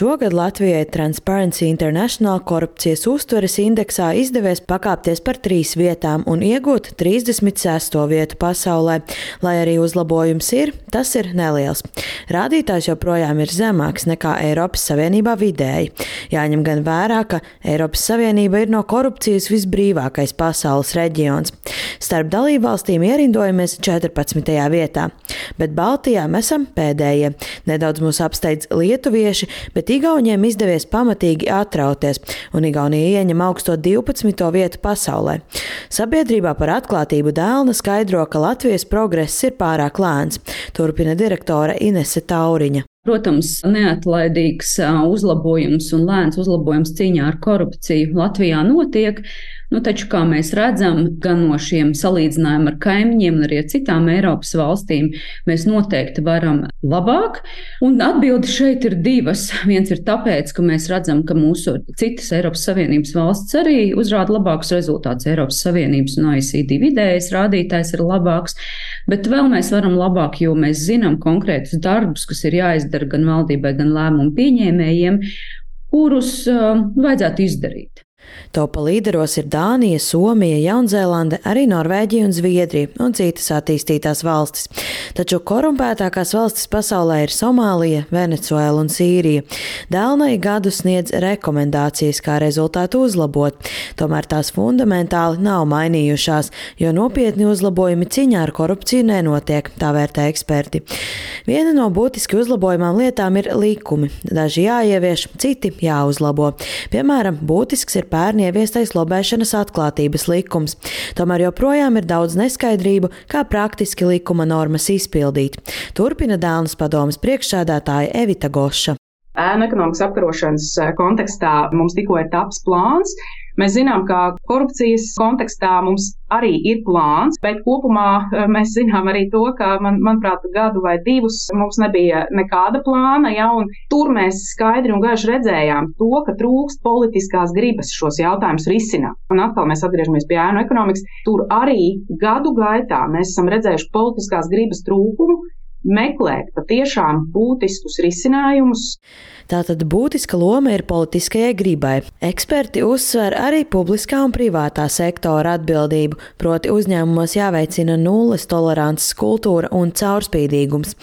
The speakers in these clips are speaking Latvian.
Šogad Latvijai Transparency International korupcijas uztveres indeksā izdevies pakāpties par trīs vietām un iegūt 36. vietu pasaulē. Lai arī uzlabojums ir, tas ir neliels. Rādītājs joprojām ir zemāks nekā Eiropas Savienībā vidēji. Jāņem gan vērā, ka Eiropas Savienība ir no korupcijas visbrīvākais pasaules reģions. Starp dalībvalstīm ierindojamies 14. vietā, bet Baltijā mēs esam pēdējie. Nedaudz mūs apsteidz lietuvieši, bet Igauniem izdevies pamatīgi atrauties, un Igaunija ieņem augsto 12. vietu pasaulē. Sabiedrībā par atklātību dēlna skaidro, ka Latvijas progress ir pārāk lēns, turpina direktore Inese Tauriņa. Protams, neatlaidīgs uzlabojums un lēns uzlabojums cīņā ar korupciju Latvijā notiek, nu, taču, kā mēs redzam, gan no šiem salīdzinājumiem ar kaimiņiem, gan arī ar citām Eiropas valstīm, mēs noteikti varam labāk. Un atbildi šeit ir divas. Viens ir tāpēc, ka mēs redzam, ka mūsu citas Eiropas Savienības valsts arī uzrāda labākus rezultātus. Eiropas Savienības un OECD vidējais rādītājs ir labāks, bet vēl mēs varam labāk, jo mēs zinām konkrētus darbus, kas ir jāizdara gan valdībai, gan lēmumu pieņēmējiem, kurus uh, vajadzētu izdarīt. Topa līderos ir Dānija, Somija, Jaunzēlande, arī Norvēģija un Zviedrija un citas attīstītās valstis. Taču korumpētākās valstis pasaulē ir Somālija, Venecuēla un Sīrija. Dēlnai gadu sniedz rekomendācijas, kā rezultātu uzlabot, tomēr tās fundamentāli nav mainījušās, jo nopietni uzlabojumi ciņā ar korupciju nenotiek, tā vērtē eksperti. Viena no būtiski uzlabojumām lietām ir likumi. Daži jāievieš, citi jāuzlabo. Piemēram, būtisks ir pērn ieviestais lobēšanas atklātības likums. Tomēr joprojām ir daudz neskaidrību, kā praktiski likuma normas izpildīt. Turpina Dēlnes padomas priekšsēdētāja Evita Goša. Ēnu ekonomikas apkarošanas kontekstā mums tikko ir taps plāns, Mēs zinām, ka korupcijas kontekstā mums arī ir plāns, bet kopumā eh, mēs zinām arī to, ka, man, manuprāt, gadu vai divus mums nebija nekāda plāna, ja, un tur mēs skaidri un gaiši redzējām to, ka trūkst politiskās gribas šos jautājumus risināt. Un atkal mēs atgriežamies pie ēnu ekonomikas. Tur arī gadu gaitā mēs esam redzējuši politiskās gribas trūkumu, meklēt patiešām būtiskus risinājumus. Tātad būtiska loma ir politiskajai gribai. Eksperti uzsver arī publiskā un privātā sektora atbildību, proti uzņēmumos jāveicina nulles tolerances kultūra un caurspīdīgums.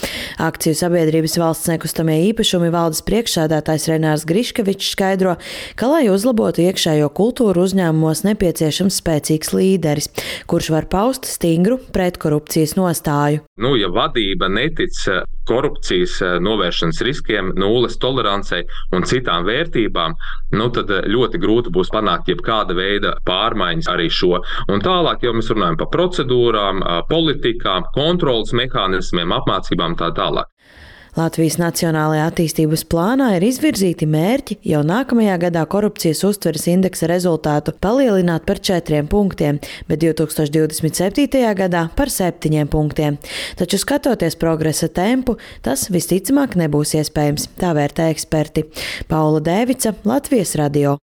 Akciju sabiedrības valsts nekustamie īpašumi valdes priekšsēdētājs Renārs Griškevičs skaidro, ka, lai uzlabotu iekšējo kultūru uzņēmumos, nepieciešams spēcīgs līderis, kurš var paust stingru pretkorupcijas nostāju. Nu, ja vadība netic korupcijas eh, novēršanas riskiem, nulles tolerancei un citām vērtībām, nu tad eh, ļoti grūti būs panākt jebkāda veida pārmaiņas arī šo. Un tālāk jau mēs runājam par procedūrām, eh, politikām, kontrolas mehānismiem, apmācībām tā tālāk. Latvijas Nacionālajā attīstības plānā ir izvirzīti mērķi jau nākamajā gadā korupcijas uztveres indeksa rezultātu palielināt par četriem punktiem, bet 2027. gadā par septiņiem punktiem. Taču skatoties progresa tempu, tas visticamāk nebūs iespējams, tā vērtē eksperti. Paula Dēvica, Latvijas radio.